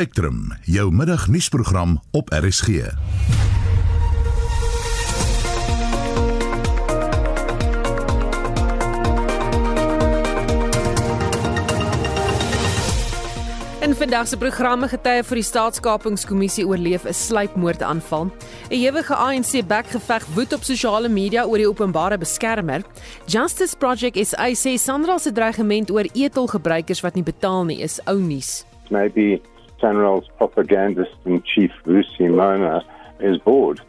Spectrum, jou middagnuusprogram op RSG. In vandag se programme getuie vir die staatskapingskommissie oorleef 'n sluipmoordaanval. 'n Ewige ANC bekgeveg woed op sosiale media oor die openbare beskermer. Justice Project SA sê Sandra se dreigement oor etelgebruikers wat nie betaal nie is ou nuus. Maybe Sanral's propagandist in chief Lucy Mona is bored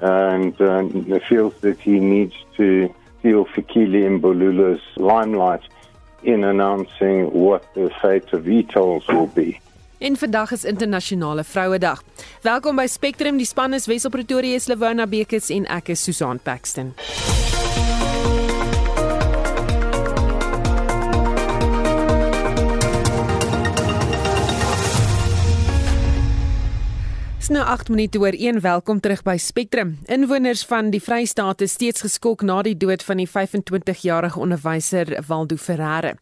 and uh, feels that he needs to steal Fikili Mbulula's limelight in announcing what the fate of e-tolls will be. En vandag is internasionale Vrouedag. Welkom by Spectrum, die span is Wessel Pretoria, Slowona Bekes en ek is Susan Paxton. Nou 8 minute oor 1 welkom terug by Spectrum. Inwoners van die Vrystaat is steeds geskok na die dood van die 25-jarige onderwyser Waldo Ferreira.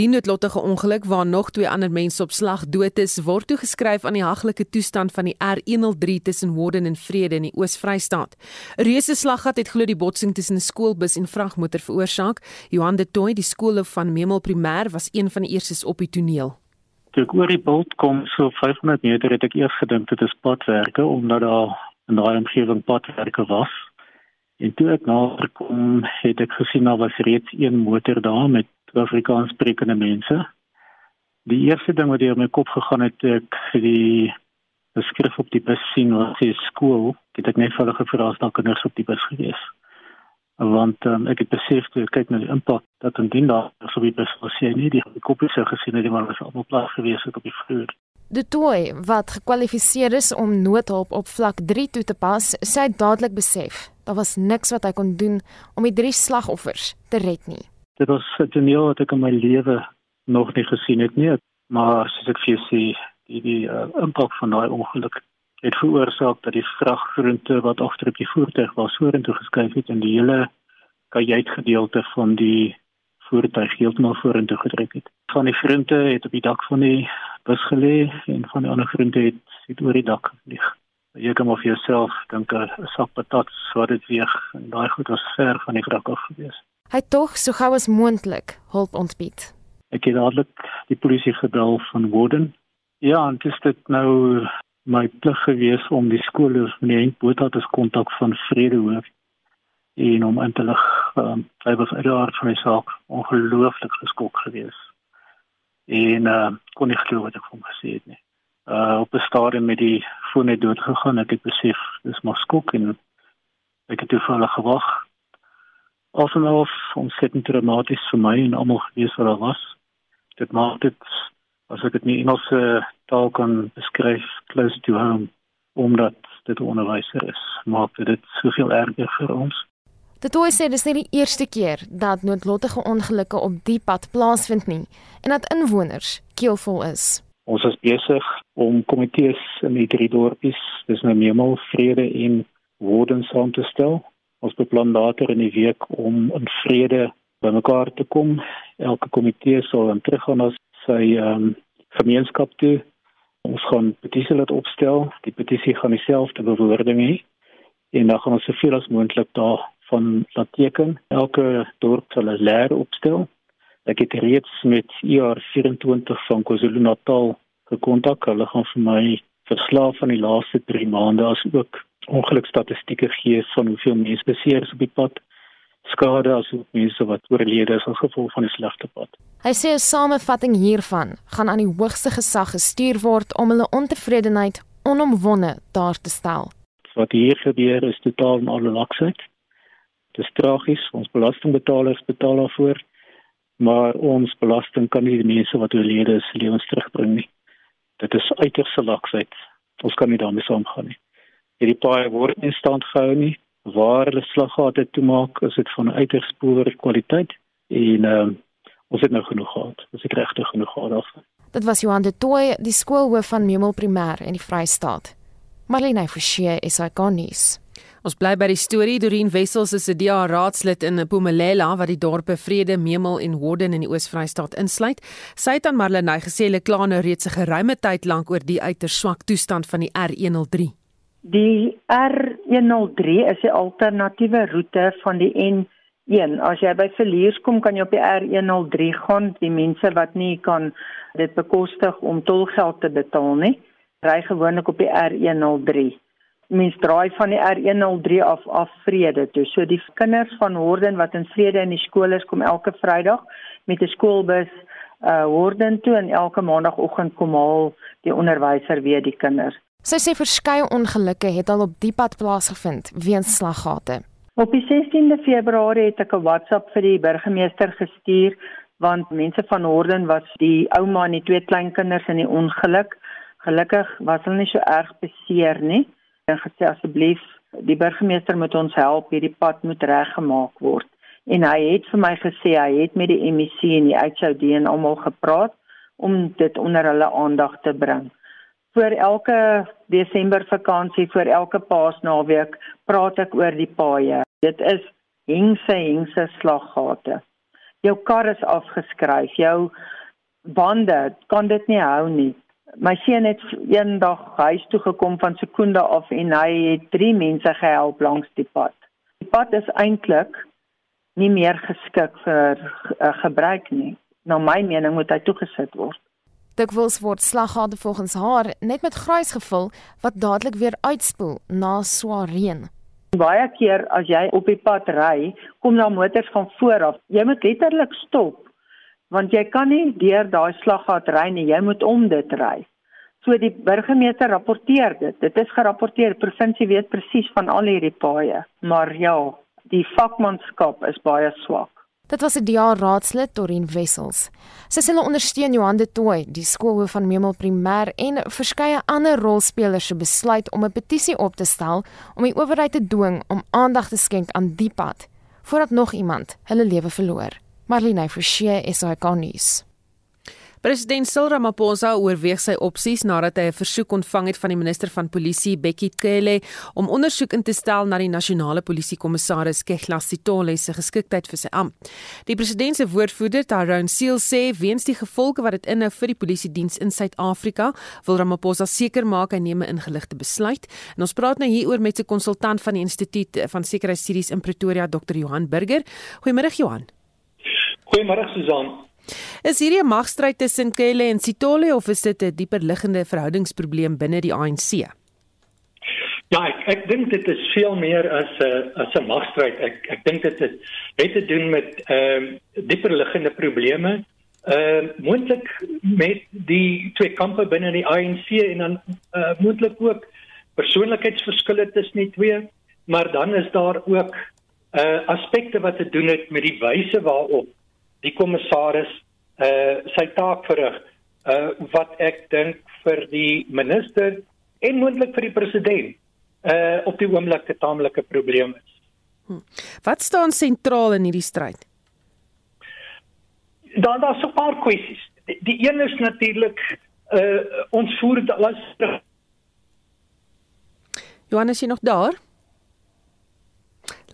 Die noodlottige ongeluk waar nog twee ander mense op slag dood is, word toegeskryf aan die haglike toestand van die R103 tussen Warden en Vrede in die Oos-Vrystaat. 'n Reuse slaggat het glo die botsing tussen 'n skoolbus en vragmotor veroorsaak. Johan de Tooi, die skoolhoof van Memel Primêr, was een van die eerstes op die toneel toe ek oor die bult kom so 500 meter het ek eers gedink dit is padwerke omdat daar in daai omgewing padwerke was. En toe ek nader kom, het ek gesien daar was reeds een motor daar met Afrikaans sprekende mense. Die eerste ding wat deur my kop gegaan het, ek die beskrif op die bus sien wat sê skool, het ek net vir hulle gevra as daar kinders op die bus gewees want um, ek het besef toe ek kyk na die impak dat indien daar so wie beslis jy nie die koppies sou gesien het die man was almal plaas gewees het op die vloer. Die toy wat gekwalifiseer is om noodhulp op vlak 3 toe te pas, sê dadelik besef daar was niks wat hy kon doen om die drie slagoffers te red nie. Dit was 'n toneel wat ek in my lewe nog nie gesien het nie, maar soos ek vir jou sê, die die uh, impak van daai ongeluk het veroorsaak dat die vraggroente wat agter op die voertuig was vorentoe geskuif het en die hele kajuitgedeelte van die voertuig heeltemal vorentoe gedruk het. Van die groente het op die dak van die bus gelê en van die ander groente het het oor die dak gevlieg. Jy kan maar vir jouself dink 'n sak patat wat dit weeg en daai goed was ver van die wrak af gewees. Hy tog so gou as moontlik hulp ontbied. Ek het dadelik die polisie gebel van Warden. Ja, en dit is nou my plig gewees om die skole van die Botha te kontak van Vredehoof en om in te lig. Um, hy was uiteraard van die saak ongelooflik geskok gewees. En uh, kon nie glo wat ek van gesê het nie. Uh, op 'n stadium met die foon net dood gegaan ek het besef dis maar skok en ek het toevallig gewag. Alsoof ontsettend dramaties vir my en almal gewees wat daar was. Dit maak dit as ek dit in Engelse taal kan beskryf close to home omdat dit onderwyser is maak dit soveel erger vir ons Dit toe sê dis nie die eerste keer dat noodlottige ongelukke op die pad plaasvind nie en dat inwoners keelvol is. Ons is besig om komitees in die drie dorpies, dis nou Memel, Vrede en Woorden saam te stel. Ons beplan later in die week om in vrede bymekaar te kom. Elke komitee sal dan teruggaan na sy ehm um, gemeenskap toe. Ons gaan petisie laat opstel. Die petisie gaan dieselfde bewoording hê en dan gaan ons soveel as moontlik daar van laat teken. Elke dorp sal 'n leer opstel. Ek het reeds met ER24 van KwaZulu-Natal gekontak. Hulle gaan vir my verslae van die laaste 3 maande as ook ongelukstatistieke gee van hoeveel mense beseer is op die pad. Skade as ook mense wat oorlede is as gevolg van die slegte pad. Hy sê 'n samevatting hiervan gaan aan die hoogste gesag gestuur word om hulle ontevredenheid onomwonde daar te stel. Wat hier gebeur is totaal en al laksheid. Dis tragies, ons belastingbetalers betaal daarvoor, maar ons belasting kan nie die mense wat oorlede is lewens terugbring nie. Dit is uiters laksheid. Ons kan nie daarmee saamgaan nie. Hierdie paai word nie stand gehou nie. Waar hulle slaggate toe maak, is dit van uiters poor kwaliteit en uh, ons het nou genoeg gehad. Ons het regtig genoeg gehad daarvan. Dit was Johan de Tooi, die skoolhoof van Memel Primêr in die Vrystaat. Marlene Forsie is hy gaan nuus. Ons bly by die storie Dorien Wessels is 'n DA raadslid in Mpumalanga wat die dorpe Vrede, Memel en Warden in die Oos-Vrystaat insluit. Sy het aan Marlenae gesê hulle kla nou reeds 'n geruime tyd lank oor die uiters swak toestand van die R103. Die R103 is 'n alternatiewe roete van die N1. As jy by Verliers kom, kan jy op die R103 gaan. Die mense wat nie kan dit bekostig om tolgeld te betaal nie, ry gewoonlik op die R103 mens draai van die R103 af af vrede toe. So die kinders van Horden wat in vrede in die skool is kom elke Vrydag met 'n skoolbus uh Horden toe en elke maandagooggend kom haal die onderwyser weer die kinders. Sy sê verskeie ongelukke het al op die pad plaasgevind weens slaggate. Op die 16de Februarie het ek 'n WhatsApp vir die burgemeester gestuur want mense van Horden was die ouma en die twee kleinkinders in die ongeluk. Gelukkig was hulle nie so erg beseer nie en gesê asseblief die burgemeester moet ons help hierdie pad moet reggemaak word en hy het vir my gesê hy het met die MEC en die HOD en almal gepraat om dit onder hulle aandag te bring. Vir elke Desember vakansie, vir elke Paasnaweek praat ek oor die paaie. Dit is hengse hengse slaggate. Jou kar is afgeskryf, jou bande kan dit nie hou nie my seun het eendag huis toe gekom van Sekunda af en hy het drie mense gehelp langs die pad. Die pad is eintlik nie meer geskik vir uh, gebruik nie. Na my mening moet hy toegesit word. Dikwels word slaggate volgens haar net met grys gevul wat dadelik weer uitspoel na swaar reën. Baie keer as jy op die pad ry, kom daar motors van voor af. Jy moet letterlik stop want jy kan nie deur daai slaggat ry nie, jy moet om dit ry. So die burgemeester rapporteer dit. Dit is gerapporteer. Provinsie weet presies van al hierdie paaie, maar ja, die vakmanskap is baie swak. Dit was 'n DA raadslid Torin Wessels. Sy sê hulle ondersteun Johan de Tooy, die skoolhoof van Memel Primêr en verskeie ander rolspelers se besluit om 'n petisie op te stel om die owerheid te dwing om aandag te skenk aan die pad voordat nog iemand hulle lewe verloor. Marlene Forsie SAK nuus. President Cyril Ramaphosa oorweeg sy opsies nadat hy 'n versoek ontvang het van die minister van Polisie, Bekkie Cele, om ondersoek in te stel na die nasionale polisiekommissaris Kegla Sitole se geskiktheid vir sy amp. Die president se woordvoerder, Tyrone Seal, sê weens die gevolge wat dit inhou vir die polisie diens in Suid-Afrika, wil Ramaphosa seker maak hy neem 'n ingeligte besluit. En ons praat nou hieroor met 'n konsultant van die Instituut van Sekuriteitsstudies in Pretoria, Dr. Johan Burger. Goeiemôre Johan. Goeiemôre Susan. Is hierdie 'n magstryd tussen Kelle en Sitole of is dit 'n dieper liggende verhoudingsprobleem binne die ANC? Ja, ek ek dink dit is veel meer as 'n as 'n magstryd. Ek ek dink dit het het te doen met ehm uh, dieper liggende probleme. Ehm uh, moontlik met die twee kampe binne die ANC en dan uh, moontlik ook persoonlikheidsverskille tussen die twee, maar dan is daar ook uh aspekte wat te doen het met die wyse waarop die kommissaris uh sy taak verrig uh wat ek dink vir die minister en moontlik vir die president uh op die oomblik 'n taamlike probleem is. Hm. Wat staan sentraal in hierdie stryd? Dan daar's 'n paar kwessies. Die, die een is natuurlik uh ons voer alles terug. Johannes, jy nog daar?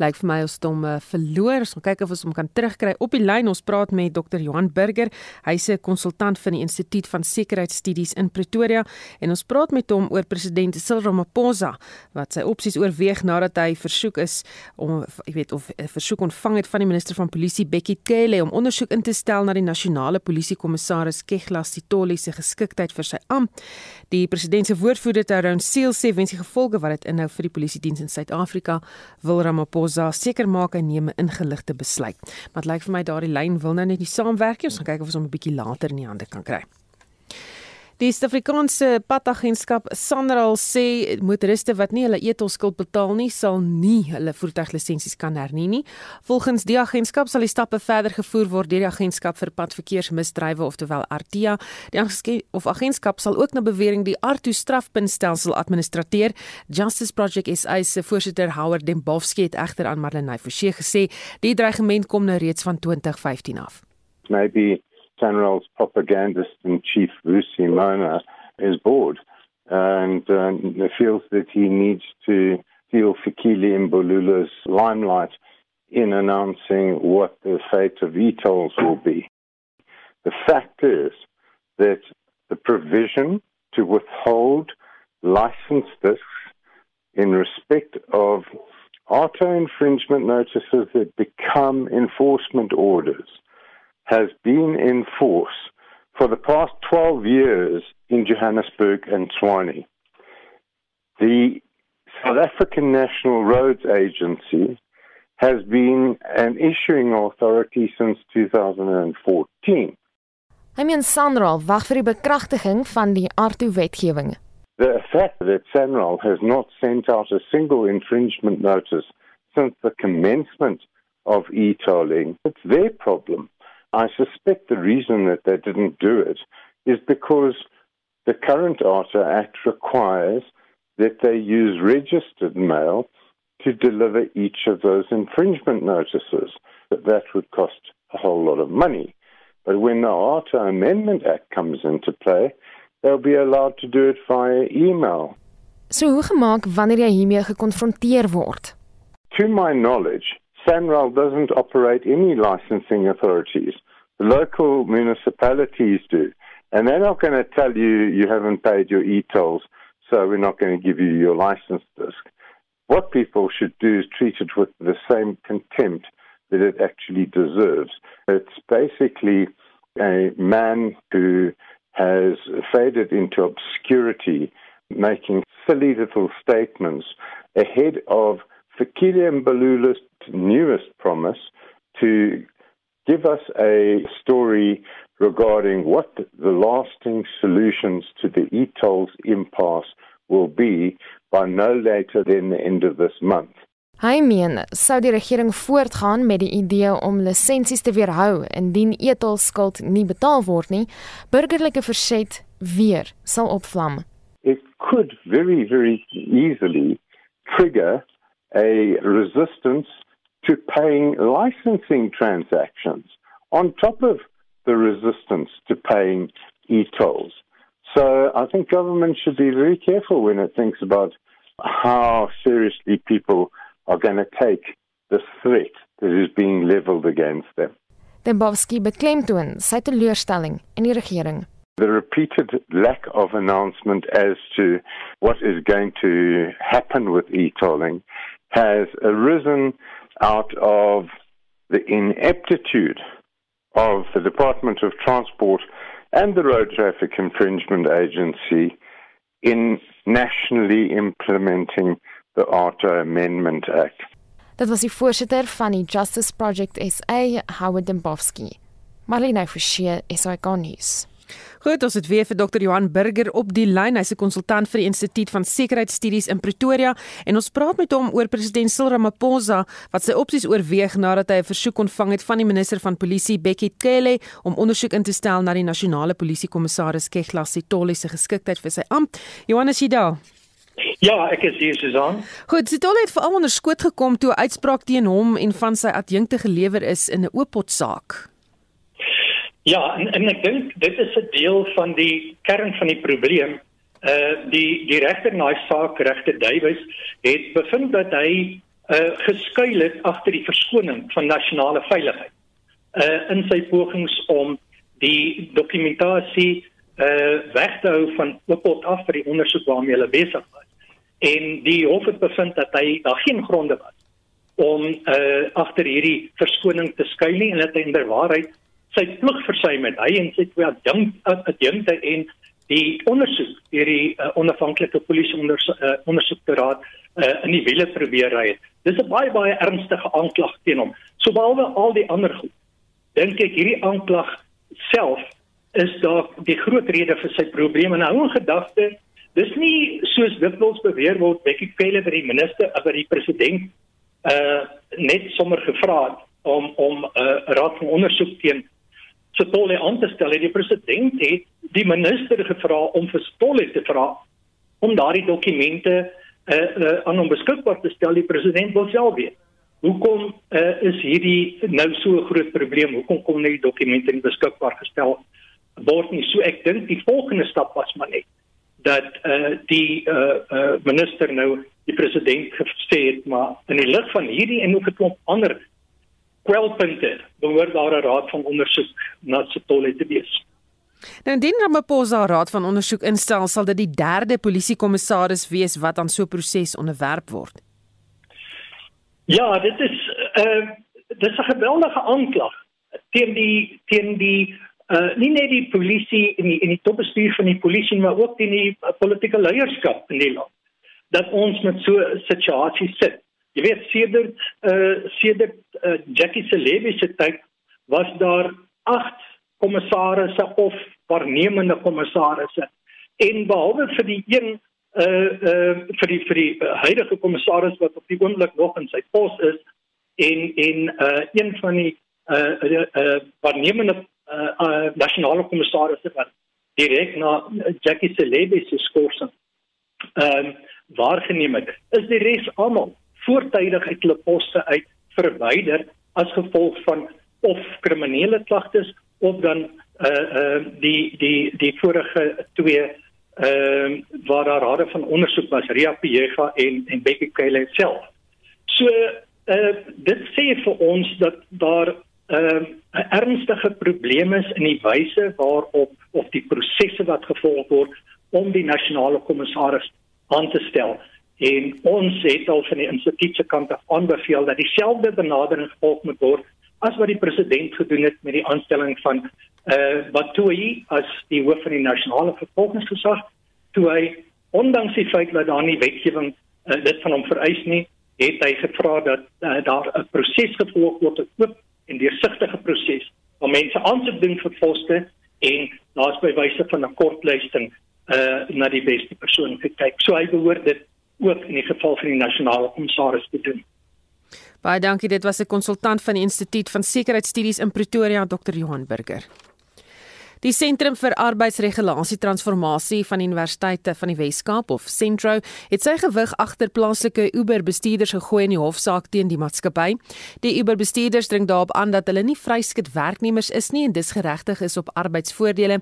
Lyk vir my ons het hom uh, verloor. Ons gaan kyk of ons hom kan terugkry op die lyn. Ons praat met Dr. Johan Burger. Hy's 'n konsultant van die Instituut van Sekuriteitsstudies in Pretoria en ons praat met hom oor president Cyril Ramaphosa wat sy opsies oorweeg nadat hy versoek is om ek weet of 'n versoek ontvang het van die minister van polisie Bekkie Cele om ondersoek in te stel na die nasionale polisiekommissaris Kegla Sitole se geskiktheid vir sy amp. Die president se woordvoerder Taron Seal sê wens die gevolge wat dit inhou vir die polisie diens in Suid-Afrika wil Ramaphosa Ramaphosa seker maak hy neem 'n ingeligte besluit. Maar dit lyk vir my daardie lyn wil nou net nie saamwerk nie. Ons gaan kyk of ons hom 'n bietjie later in die hande kan kry. Die Suid-Afrikaanse padagentskap Sanral sê motoriste wat nie hulle etolskuld betaal nie, sal nie hulle voertuiglisensies kan hernie nie. Volgens die agentskap sal die stappe verder gevoer word deur die agentskap vir padverkeersmisdrywe oftewel ARTIA. Die of agentskap sal ook na bewering die ARTU strafpuntstelsel administreer. Justice Project SA se voorsitter Howard Dembowski het egter aan Marlenae Forsie gesê die dreigement kom nou reeds van 2015 af. Maybe Sanral's propagandist and chief, Vusi Mona, is bored and uh, feels that he needs to steal Fikile Mbulula's limelight in announcing what the fate of e-tolls will be. The fact is that the provision to withhold license discs in respect of auto infringement notices that become enforcement orders has been in force for the past 12 years in Johannesburg and Tshwane. The South African National Roads Agency has been an issuing authority since 2014. Hy meen Sanral wag vir die bekragtiging van die wetgewing. The fact that Sanral has not sent out a single infringement notice since the commencement of e-tolling, it's their problem. I suspect the reason that they didn't do it is because the current ARTA Act requires that they use registered mail to deliver each of those infringement notices. But that would cost a whole lot of money. But when the ARTA Amendment Act comes into play, they'll be allowed to do it via email. So hoe gemaak wanneer jy hiermee gekonfronteer word? To my knowledge, Sanral doesn't operate any licensing authorities. Local municipalities do. And they're not going to tell you you haven't paid your e-tolls, so we're not going to give you your license disc. What people should do is treat it with the same contempt that it actually deserves. It's basically a man who has faded into obscurity, making silly little statements ahead of Fikile Mbalula's newest promise to give us a story regarding what the lasting solutions to the e-tolls impasse will be by no later than the end of this month. Hy meen sou die regering voortgaan met die idee om lisensies te weerhou indien e-tol skuld nie betaal word nie, burgerlike verset weer sal opvlam. It could very very easily trigger a resistance to paying licensing transactions on top of the resistance to paying e-tolls. So I think government should be very careful when it thinks about how seriously people are going to take the threat that is being leveled against them. Dembowski beklemtoon sy teleurstelling in die regering. The repeated lack of announcement as to what is going to happen with e-tolling has arisen out of the ineptitude of the Department of Transport and the Road Traffic Infringement Agency in nationally implementing the ARTA Amendment Act. Dit was die voorsitter van die Justice Project SA, Howard Dembowski. Marlene Forsie, SAK nuus. Goed, ons het weer vir Dr. Johan Burger op die lyn. Hy's 'n konsultant vir die Instituut van Sekuriteitsstudies in Pretoria en ons praat met hom oor president Cyril Ramaphosa wat sy opsies oorweeg nadat hy 'n versoek ontvang het van die minister van Polisie, Bekkie Cele, om ondersoek in te stel na die nasionale polisiekommissaris Kegla Sitole se geskiktheid vir sy ampt. Johan, is jy daar? Ja, ek is hier Susan. Goed, Sitole het veral onder skoot gekom toe 'n uitspraak teen hom en van sy adjunkte gelewer is in 'n oopot saak. Ja, en, en ek dink dit is 'n deel van die kern van die probleem. Uh die die regter in daai saak, regter Duwys, het bevind dat hy uh geskuil het agter die verskoning van nasionale veiligheid. Uh in sy pogings om die dokumentasie uh weg te hou van oopot af vir die ondersoek waarmee hulle besig was. En die hof het bevind dat hy daar geen gronde was om uh agter hierdie verskoning te skuil nie en dat hy inderwaarheid sy plig versuim het. Hy en sy twee adjunkte en die ondersoek deur die uh, onafhanklike polisie ondersoek uh, ondersoektoraat uh, in die wiele probeer ry het. Dis 'n baie baie ernstige aanklag teen hom. So behalwe al die ander goed, dink ek hierdie aanklag self is dalk die groot rede vir sy probleme. Nou in gedagte, dis nie soos dikwels beweer word Bekkie Cele by die minister of by die president uh net sommer gevra het om om 'n uh, raad van ondersoek teen Stolle aan te stel. Die president het die minister gevra om vir Stolle te vra om daardie dokumente uh, uh, aan hom beskikbaar te stel. Die president wil self weet. Hoekom uh, is hierdie nou so 'n groot probleem? Hoekom kom nie dokumente nie beskikbaar gestel word nie? So ek dink die volgende stap was maar net dat uh die uh, uh minister nou die president gesê het maar in die lig van hierdie en ook 'n klomp ander kwelpunte behoort daar 'n raad van ondersoek na Setolle te wees. Nou indien Ramaphosa raad van ondersoek instel, sal dit die derde polisiekommissaris wees wat aan so 'n proses onderwerp word. Ja, dit is uh dit is 'n geweldige aanklag teen die teen die uh nie net die polisie en die en die topbestuur van die polisie maar ook teen die uh, politieke leierskap in die land dat ons met so 'n situasie sit. Jy weet sedert uh sedert uh, Jackie Celebi se tyd was daar 8 kommissarisse of waarnemende kommissarisse. En behalwe vir die een uh uh vir die vir die uh, huidige kommissaris wat op die oomblik nog in sy pos is en en uh een van die uh uh, uh waarnemende uh, uh nasionale kommissaris wat direk na Jackie Celebi se skorsing um, waargeneem het is die res almal voortydig uit hulle poste uit verwyder as gevolg van of kriminele klagtes of dan uh uh die die die vorige twee ehm uh, waar daar rade van ondersoek was Ria Piega en en Becky Kyle self. So uh dit sê vir ons dat daar ehm, uh, ernstige probleem is in die wyse waarop of die prosesse wat gevolg word om die nasionale kommissaris aan te stel. En ons het al van die instituut se kant af aanbeveel dat dieselfde benadering gevolg moet word as wat die president gedoen het met die aanstelling van eh uh, Batoi as die hoof van die nasionale vervolgingsgesag toe hy ondanks die feit dat daar nie wetgewing uh, dit van hom vereis nie het hy gevra dat uh, daar 'n proses gevolg word 'n oop en deursigtige proses waar mense aansoek doen vir poste en daar's by wyse van 'n kortlysting uh na die beste persoon gekyk. So hy behoort dit ook in die geval van die nasionale kommissaris te doen. Baie dankie. Dit was 'n konsultant van die Instituut van Sekuriteitsstudies in Pretoria, Dr. Johan Burger. Die Sentrum vir Arbeidsregulasie Transformasie van Universiteite van die Wes-Kaap of Centro het sy gewig agter plaaslike Uber-bestuurders gegooi in die hofsaak teen die maatskappy. Die Uber-bestuurders dring daarop aan dat hulle nie vryskut werknemers is nie en dis geregtig is op arbeidsvoordele.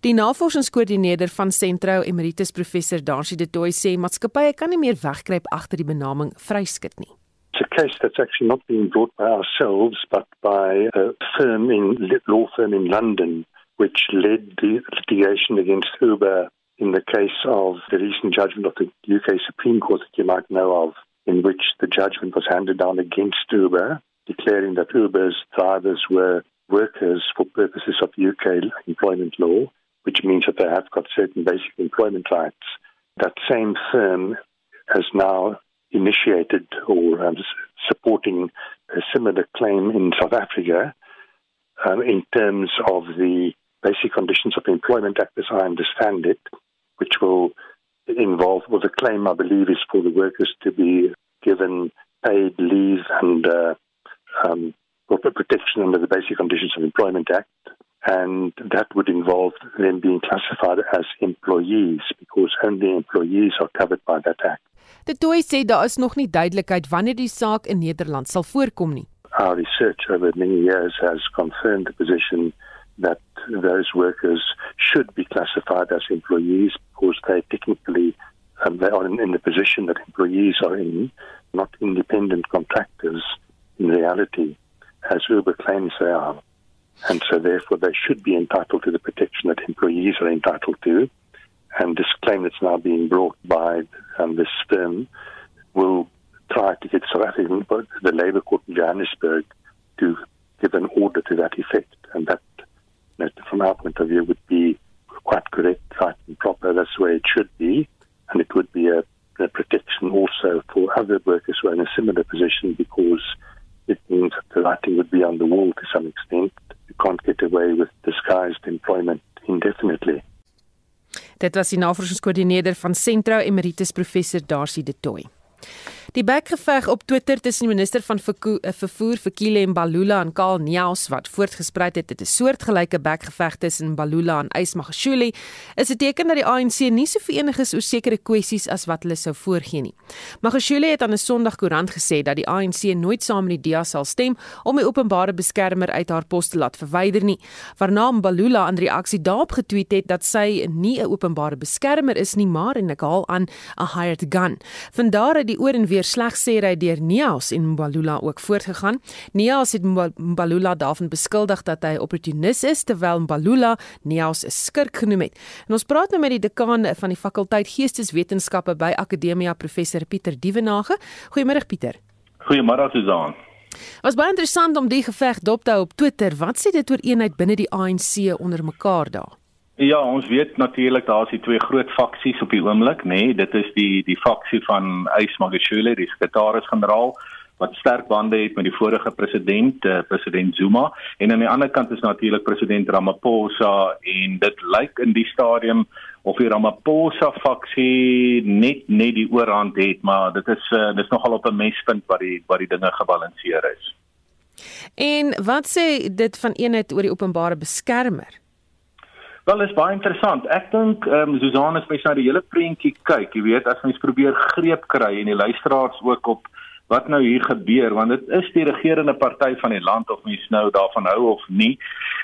Die navorsingskoördineerder van Centro, Emeritus Professor Darcy De Tooy sê maatskappye kan nie meer wegkruip agter die benaming vryskut nie. It's a case that's actually not being brought by ourselves, but by a firm in law firm in London which led the litigation against Uber in the case of the recent judgment of the UK Supreme Court that you might know of, in which the judgment was handed down against Uber, declaring that Uber's drivers were workers for purposes of UK employment law, which means that they have got certain basic employment rights. That same firm has now initiated or um, supporting a similar claim in South Africa um, in terms of the Basic Conditions of Employment Act, as I understand it, which will involve, well, the claim, I believe, is for the workers to be given paid leave and uh, um, protection under the Basic Conditions of Employment Act. And that would involve them being classified as employees because only employees are covered by that act. De Toy sê daar is nog nie duidelikheid wanneer die saak in Nederland sal voorkom nie. Our research over many years has confirmed the position that those workers should be classified as employees because they technically um, they are in, in, the position that employees are in, not independent contractors in reality, as Uber claims they are. And so therefore they should be entitled to the protection that employees are entitled to. And this claim that's now being brought by um, this firm will try to get South African, the Labour Court in Johannesburg to give an order to that effect. And that that from our point of view would be quite correct, right and proper. That's the way it should be. And it would be a, a protection also for other workers who are in a similar position because it means that the writing would be on the wall to some extent. You can't get away with disguised employment indefinitely. Dit was die navorsingskoördineerder van Sentro Emeritus Professor Darcy De Tooy. Die bekgeveg op Twitter tussen die minister van eh, vervoer Fikile Mbalula en Karl Neus wat voortgespruit het, dit is soortgelyke bekgeveg tussen Mbalula en Ysmagashule, is 'n teken dat die ANC nie so verenig is oor sekere kwessies as wat hulle sou voorgee nie. Magashule het aan 'n Sondagkoerant gesê dat die ANC nooit saam met die DA sal stem om die openbare beskermer uit haar pos te laat verwyder nie. Waarna Mbalula in reaksie daarop getweet het dat sy nie 'n openbare beskermer is nie, maar en ek haal aan 'n hired gun. Vandaar het die oor en weer sleg sê hy deur Nias en Mbalula ook voortgegaan. Nias het Mbalula daarvan beskuldig dat hy opportunis is terwyl Mbalula Nias 'n skurk genoem het. En ons praat nou met die dekaan van die fakulteit Geesteswetenskappe by Akademia professor Pieter Dievenage. Goeiemôre Pieter. Goeiemôre Susan. Was baie interessant om die geveg dop te hou op Twitter. Wat sê dit oor eenheid binne die ANC onder mekaar daar? Ja, ons weet natuurlik daar's die twee groot faksies op die oomblik, nê. Nee, dit is die die faksie van Ys Magashule, die sekretaris-generaal wat sterk bande het met die vorige president, uh, president Zuma, en aan die ander kant is natuurlik president Ramaphosa en dit lyk in die stadium of die Ramaphosa faksie net net die oorhand het, maar dit is uh, dis nogal op 'n mespunt waar die waar die dinge gebalanseer is. En wat sê dit van eenheid oor die openbare beskermer? Wel is baie interessant. Ek dink ehm um, Susan as mens na die hele prentjie kyk, jy weet, as mens probeer greep kry en die luisteraars ook op wat nou hier gebeur, want dit is die regerende party van die land of mens nou daarvan hou of nie,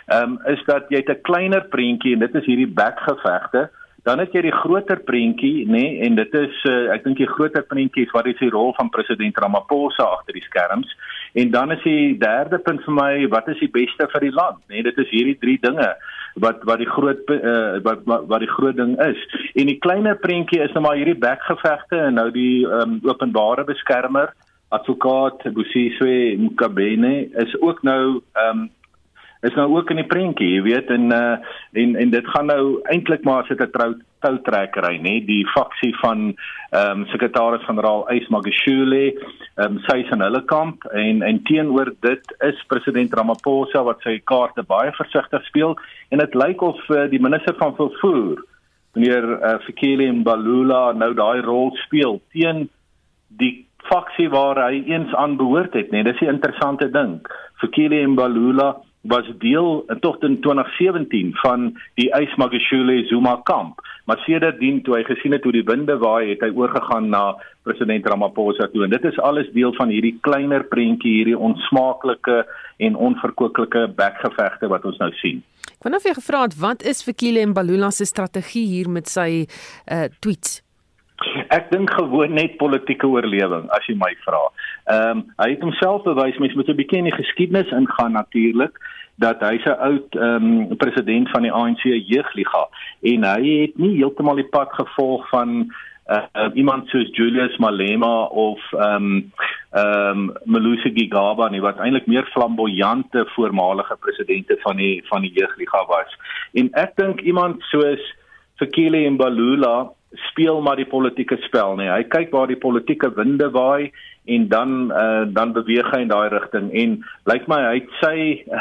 ehm um, is dat jy 'n kleiner prentjie en dit is hierdie bekgevegte Dan het jy die groter prentjie, nê, nee, en dit is uh, ek dink die groter prentjie is wat is die rol van president Ramaphosa agter die skerms. En dan is die derde punt vir my, wat is die beste vir die land, nê? Nee, dit is hierdie drie dinge wat wat die groot uh, wat, wat wat die groot ding is. En die kleiner prentjie is nou maar hierdie bekgevegte en nou die um, openbare beskermer advokaat Busiswe Mkabene is ook nou ehm um, is nou ook in die prentjie, jy weet en uh, en en dit gaan nou eintlik maar as dit 'n trou toutrekkery, nê, die faksie van ehm um, sekretaris-generaal Ys Magashule, ehm um, sy is in hulle kamp en en teenoor dit is president Ramaphosa wat sy kaarte baie versigtig speel en dit lyk of uh, die minister van vervoer meneer uh, Fikile Mbalula nou daai rol speel teen die faksie waar hy eens aan behoort het, nê. Dis 'n interessante ding. Fikile Mbalula was deel in tog in 2017 van die Ysmagashule Zuma kamp. Maar sedertdien toe hy gesien het hoe die winde waai, het hy oorgegaan na president Ramaphosa toe en dit is alles deel van hierdie kleiner prentjie, hierdie onsmaaklike en onverkoeklike bekgevegte wat ons nou sien. Ek wou net vir gevra het wat is Fikile Mbalula se strategie hier met sy uh tweets? Ek dink gewoon net politieke oorlewing as jy my vra. Ehm um, hy het homself bewys mens moet 'n bietjie in die geskiedenis ingaan natuurlik dat hy's 'n oud ehm um, president van die ANC jeugliga en hy het nie heeltemal die pad gevolg van uh, iemand soos Julius Malema of ehm um, ehm um, Malusi Gigaba nie wat eintlik meer flamboyante voormalige presidente van die van die jeugliga was. En ek dink iemand soos Fikile Mbalula speel maar die politieke spel nê. Hy kyk waar die politieke winde waai en dan uh, dan beweeg hy in daai rigting en lyk my hy het sy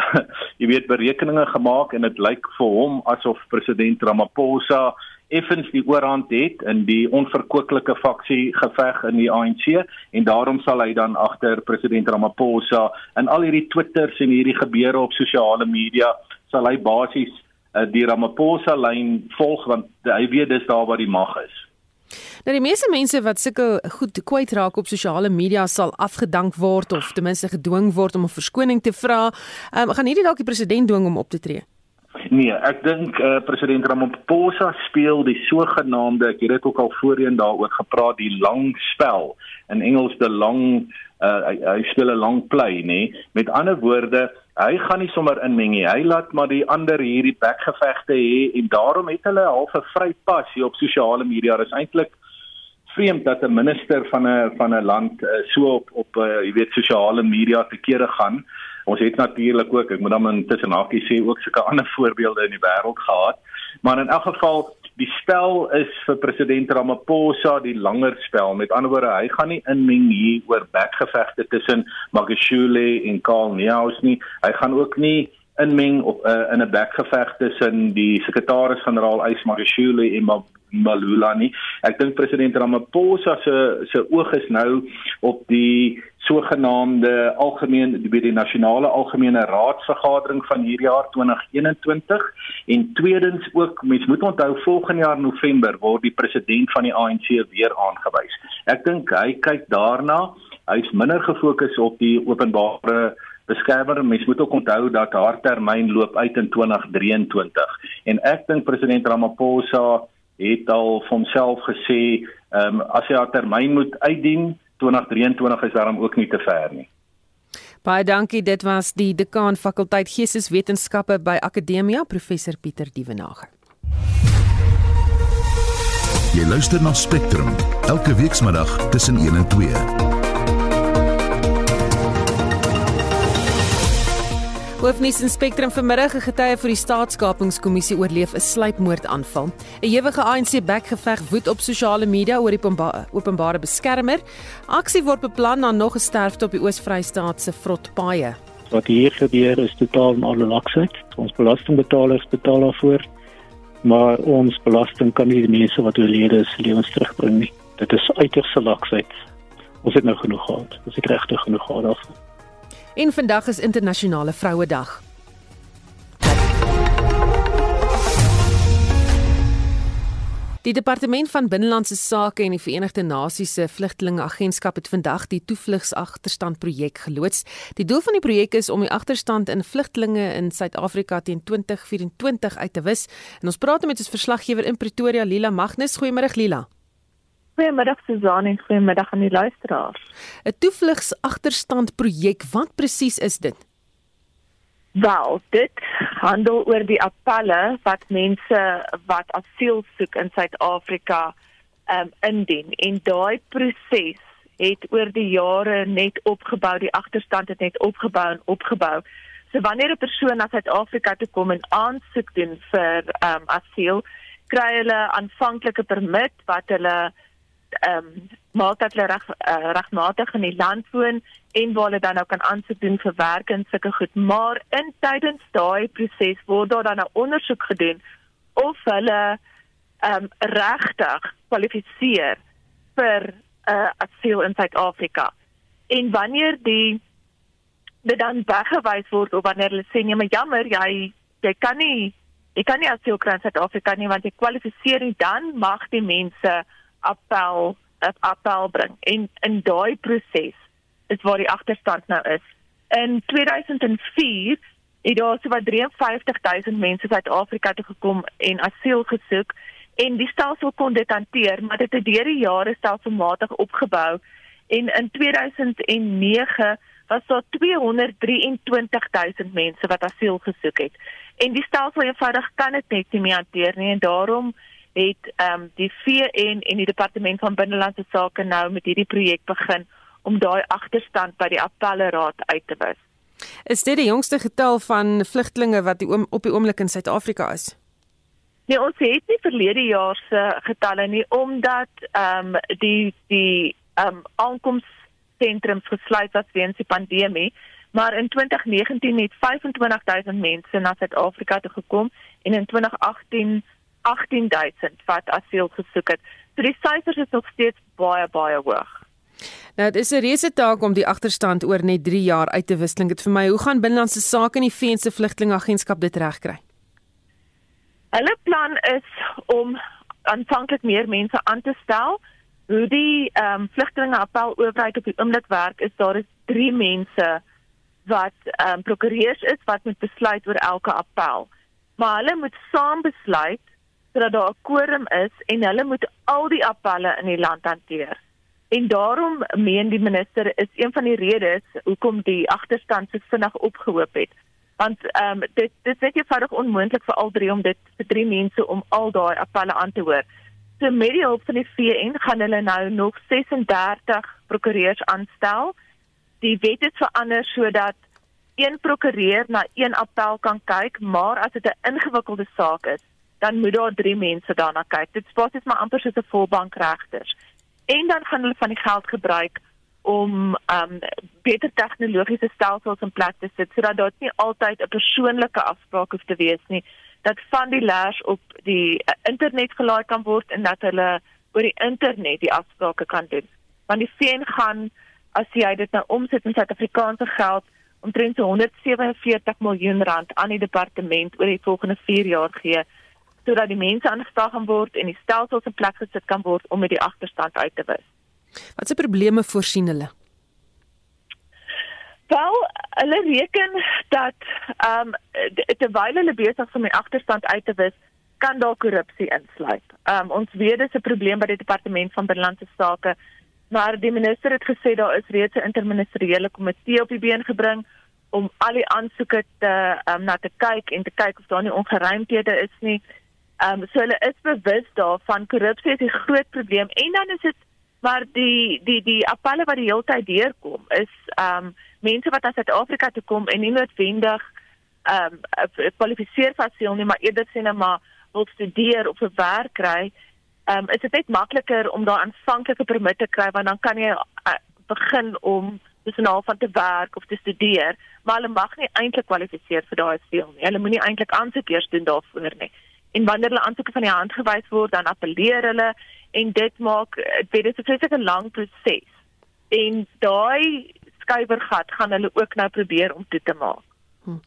jy weet berekeninge gemaak en dit lyk vir hom asof president Ramaphosa effens die oorhand het in die onverkoeklike faksie geveg in die ANC en daarom sal hy dan agter president Ramaphosa in al hierdie twitters en hierdie gebeure op sosiale media sal hy basies uh, die Ramaphosa lyn volg want hy weet dis daar waar die mag is. Nou die meeste mense wat sulke goed kwyt raak op sosiale media sal afgedank word of ten minste gedwing word om 'n verskoning te vra. Ehm um, gaan hierdie dalk die president dwing om op te tree? Nee, ek dink uh, president Ramaphosa speel die sogenaamde, ek het dit ook al voorheen daaroor gepraat, die lang spel. In Engels the long uh, hy, hy speel 'n lang play, nê? Met ander woorde, hy gaan nie sommer inmeng nie. Hy laat maar die ander hierdie bekgevegte hê en daarom het hulle half 'n vry pas hier op sosiale media. Dit is eintlik vreemd dat 'n minister van 'n van 'n land uh, so op op uh, jy weet sosiale media te kere gaan. Ons het natuurlik ook, ek moet dan intussen hakie sê ook sulke ander voorbeelde in die wêreld gehad. Maar in elk geval die spel is vir president Ramaphosa die langer spel. Met ander woorde, hy gaan nie inmeng hier oor bekgevegte tussen Magashule en Karl Neus nie. Hy gaan ook nie inmeng op uh, in 'n bekgeveg tussen die sekretaris-generaal Ys Magashule en Malula nie. Ek dink president Ramaphosa se se oog is nou op die sogenaamde algemeen by die nasionale algemene raadsvergadering van hierdie jaar 2021 en tweedens ook mens moet onthou volgende jaar November word die president van die ANC weer aangewys. Ek dink hy kyk daarna. Hy's minder gefokus op die openbare beskermer. Mens moet ook onthou dat haar termyn loop uit in 2023 en ek dink president Ramaphosa het al vir homself gesê, ehm um, as hy haar termyn moet uitdien, 2023 is daarom ook nie te ver nie. Baie dankie. Dit was die dekaan fakulteit Geesteswetenskappe by Akademia, professor Pieter Dievenage. Jy luister na Spectrum elke weekmiddag tussen 1 en 2. Hoofnuus in Spectrum vanmiddag 'n getuie vir die staatskapingskommissie oorleef 'n sluipmoordaanval. 'n Ewige ANC bekgeveg woed op sosiale media oor die openbare beskermer. Aksie word beplan na nog 'n sterfte op die Oos-Vrystaat se vrotpaaie. Wat hier gebeur is totaal en alle laksheid. Ons belastingbetalers betaal daarvoor, maar ons belasting kan nie die mense wat oorlede is lewens terugbring nie. Dit is uiters laksheid. Ons het nou genoeg gehad. Ons het regtig genoeg gehad daarvan. En vandag is internasionale vrouedag. Die departement van binnelandse sake en die Verenigde Nasies se vlugtelingagentskap het vandag die toevlugsagterstand projek geloods. Die doel van die projek is om die agterstand in vlugtelinge in Suid-Afrika teen 2024 uit te wis. En ons praat met ons verslaggewer in Pretoria, Lila Magnus. Goeiemôre Lila. Goeiemiddag Susan en goeiemiddag aan die luisteraars. 'n Toevlugsagterstand projek, wat presies is dit? Wel, dit handel oor die appelle wat mense wat asiel soek in Suid-Afrika um indien en daai proses het oor die jare net opgebou, die agterstand het net opgebou en opgebou. So wanneer 'n persoon na Suid-Afrika toe kom en aansoek doen vir um asiel, kry hulle aanvanklike permit wat hulle ehm um, maak dat hulle reg uh, regmatig in die land woon en waar hulle dan nou kan aansoek doen vir werk en sulke goed. Maar in tydens daai proses word daar dan 'n ondersoek gedoen of hulle ehm um, regtig kwalifiseer vir 'n uh, asiel in Suid-Afrika. En wanneer die dit dan weggewys word of wanneer hulle sê nee, maar jammer, jy jy kan nie jy kan nie asiel kry in Suid-Afrika nie want jy kwalifiseer nie, dan mag die mense appel 'n appel bring en in daai proses is waar die agterstand nou is. In 2004 het daar so wat 53000 mense Suid-Afrika toe gekom en asiel gesoek en die stelsel kon dit hanteer, maar dit het deur die jare stelselmatig opgebou en in 2009 was daar 223000 mense wat asiel gesoek het. En die stelsel eenvoudig kan dit net nie hanteer nie en daarom het ehm um, die VN en die departement van binnelandse sake nou met hierdie projek begin om daai agterstand by die appelleraad uit te wis. Is dit die jongste getal van vlugtlinge wat die oom, op die oomblik in Suid-Afrika is? Nee, ons het nie verlede jaar se getalle nie omdat ehm um, die die ehm um, aankomssentrums gesluit was weens die pandemie, maar in 2019 het 25000 mense na Suid-Afrika toe gekom en in 2018 18000 wat asiel gesoek het. So die syfers is nog steeds baie baie hoog. Nou dit is 'n reuse taak om die agterstand oor net 3 jaar uit te wissel. Dit vir my, hoe gaan binnelandse sake en die VN se vlugtelingagentskap dit regkry? Hulle plan is om aanvanklik meer mense aan te stel. Hoe die ehm um, vlugtelingappel oorheid op die oomblik werk is daar is 3 mense wat ehm um, prokureurs is wat moet besluit oor elke appel. Maar hulle moet saam besluit sodat daar 'n quorum is en hulle moet al die appelle in die land hanteer. En daarom meen die minister is een van die redes hoekom die agterstand so vinnig opgehoop het. Want ehm um, dit dit is eenvoudig onmoontlik vir al drie om dit vir drie mense om al daai appelle aan te hoor. So met die hulp van die VN gaan hulle nou nog 36 prokureurs aanstel. Die wet is verander sodat een prokureur na een appel kan kyk, maar as dit 'n ingewikkelde saak is, dan moet daar drie mense daarna kyk. Dit spaar net maar amper soos 'n volbank regters. En dan gaan hulle van die geld gebruik om um beter tegnologiese stelsels in plek te sit sodat daar nie altyd 'n persoonlike afspraak hoef te wees nie dat van die leers op die uh, internet gelaai kan word en dat hulle oor die internet die afsprake kan doen. Want die VN gaan as jy dit nou omsit in Suid-Afrikaanse geld omtrent so 147 miljoen rand aan die departement oor die volgende 4 jaar gee sodat die mense aangestel gaan word en die stelsels in plek gesit kan word om met die agterstand uit te wis. Wat se probleme voorsien hulle? Wel, hulle reken dat ehm um, terwyl hulle besig is om die agterstand uit te wis, kan daar korrupsie insluit. Ehm um, ons weet dis 'n probleem by die departement van binnelandse sake, maar die minister het gesê daar is reeds 'n interministeriële komitee op die been gebring om al die aansoeke te um, na te kyk en te kyk of daar nie ongeruimthede is nie. Ehm um, so hulle is bewus daarvan korrupsie is 'n groot probleem en dan is dit maar die die die appelle wat die hele tyd deurkom is ehm um, mense wat aan Suid-Afrika toe kom en nie noodwendig ehm um, kwalifiseer vir asiel nie maar eerder sê net maar wil studeer of 'n werk kry. Ehm um, is dit net makliker om daar aanvanklike permitte kry want dan kan jy uh, begin om tussen al van te werk of te studeer, maar hulle mag nie eintlik kwalifiseer vir daai asiel nie. Hulle moenie eintlik aansoek eers doen daarvoor nie. En wanneer hulle aansoeke van die hand gewys word, dan appeleer hulle en dit maak dit is 'n presies 'n lang proses. En daai skuiwergat gaan hulle ook nou probeer om toe te maak. Hm.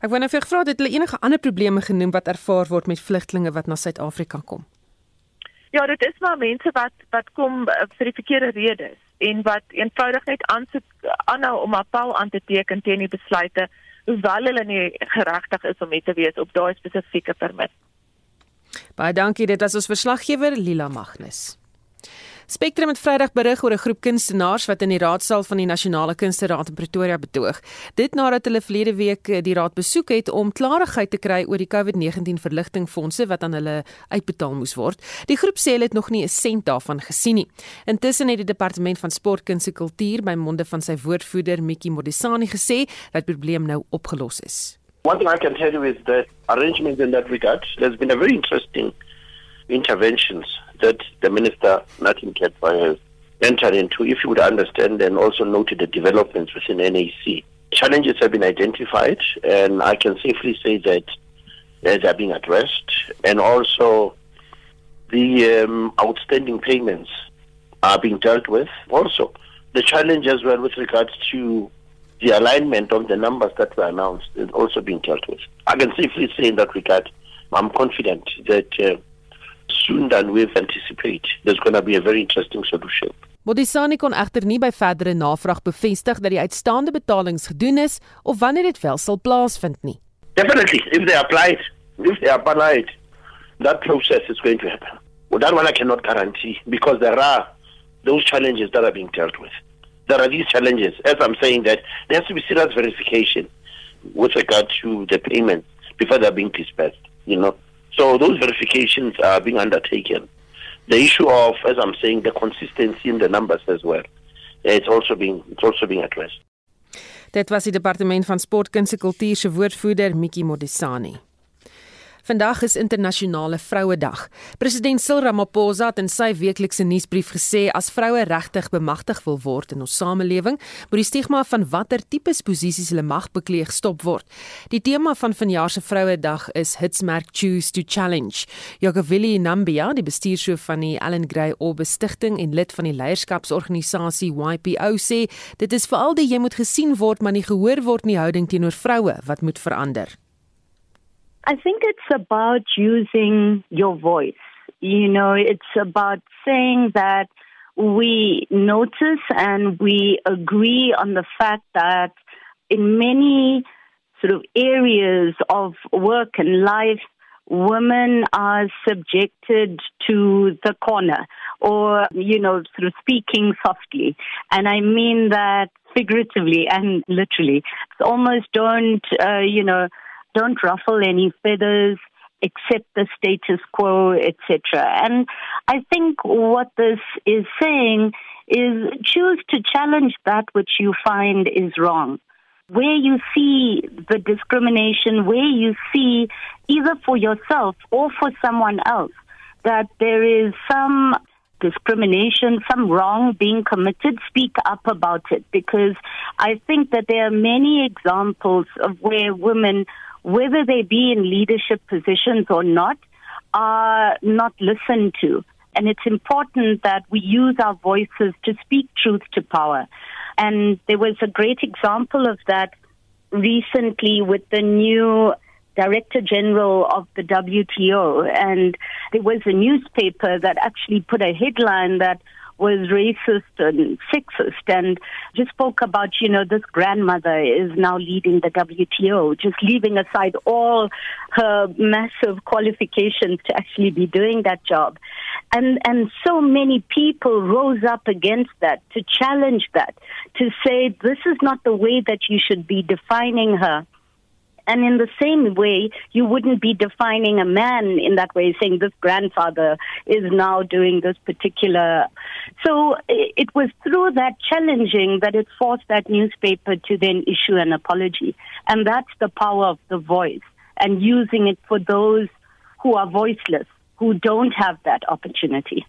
Ek wou net vir gevra het hulle enige ander probleme genoem wat ervaar word met vlugtlinge wat na Suid-Afrika kom. Ja, dit is maar mense wat wat kom uh, vir die verkeerde redes en wat eenvoudig net aansoek aanhou om appel aan te teken teen die besluite hoewel hulle nie geregtig is om mee te wees op daai spesifieke permit. Baie dankie, dit was ons verslaggewer Lila Magnus. Spectrum het Vrydag berig oor 'n groep kunstenaars wat in die raadsaal van die Nasionale Kunsteraad in Pretoria betoog. Dit nadat hulle verlede week eh, die raad besoek het om klarigheid te kry oor die COVID-19 verligtingfondse wat aan hulle uitbetaal moes word. Die groep sê hulle het nog nie 'n sent daarvan gesien nie. Intussen het die departement van sport, kuns en kultuur by monde van sy woordvoerder Mikki Modisani gesê dat die probleem nou opgelos is. One thing I can tell you is that arrangements in that regard, there's been a very interesting interventions that the minister, Martin Ketba, has entered into, if you would understand and also noted the developments within NAC. Challenges have been identified, and I can safely say that they are being addressed, and also the um, outstanding payments are being dealt with. Also, the challenge as well with regards to the alignment of the numbers that were announced is also being dealt with. I can safely say in that regard, I'm confident that uh, soon than we've anticipated, there's going to be a very interesting solution. Modisani kon egter nie by verdere navraag bevestig dat die uitstaande betalings gedoen is of wanneer dit wel sal plaasvind nie. Definitely, if they applied, if they applied, that process is going to happen. Well, that one I cannot guarantee because there are those challenges that are being dealt with. There are these challenges, as I'm saying that there has to be serious verification with regard to the payments before they're being dispersed, you know. So those verifications are being undertaken. The issue of, as I'm saying, the consistency in the numbers as well, it's also being it's also being addressed. Dit was die departement van sport, kuns en kultuur se woordvoerder Mikki Modisani. Vandag is internasionale Vrouedag. President Cyril Ramaphosa het in sy weeklikse nuusbrief gesê as vroue regtig bemagtig wil word in ons samelewing, moet die stigma van watter tipes posisies hulle mag bekleeg stop word. Die tema van vanjaar se Vrouedag is Hitsmerk Choose to Challenge. Jogavili Nambia, die bestuurshoof van die Allen Gray Orbe Stichting en lid van die leierskapsorganisasie YPO sê, dit is veral die jy moet gesien word maar nie gehoor word nie houding teenoor vroue wat moet verander. I think it's about using your voice. You know, it's about saying that we notice and we agree on the fact that in many sort of areas of work and life, women are subjected to the corner or, you know, sort of speaking softly. And I mean that figuratively and literally. It's almost don't, uh, you know, don't ruffle any feathers, accept the status quo, etc. And I think what this is saying is choose to challenge that which you find is wrong. Where you see the discrimination, where you see either for yourself or for someone else that there is some discrimination, some wrong being committed, speak up about it because I think that there are many examples of where women whether they be in leadership positions or not, are not listened to. And it's important that we use our voices to speak truth to power. And there was a great example of that recently with the new Director General of the WTO. And there was a newspaper that actually put a headline that was racist and sexist and just spoke about, you know, this grandmother is now leading the WTO, just leaving aside all her massive qualifications to actually be doing that job. And, and so many people rose up against that, to challenge that, to say this is not the way that you should be defining her. And in the same way, you wouldn't be defining a man in that way, saying this grandfather is now doing this particular. So it was through that challenging that it forced that newspaper to then issue an apology. And that's the power of the voice and using it for those who are voiceless, who don't have that opportunity.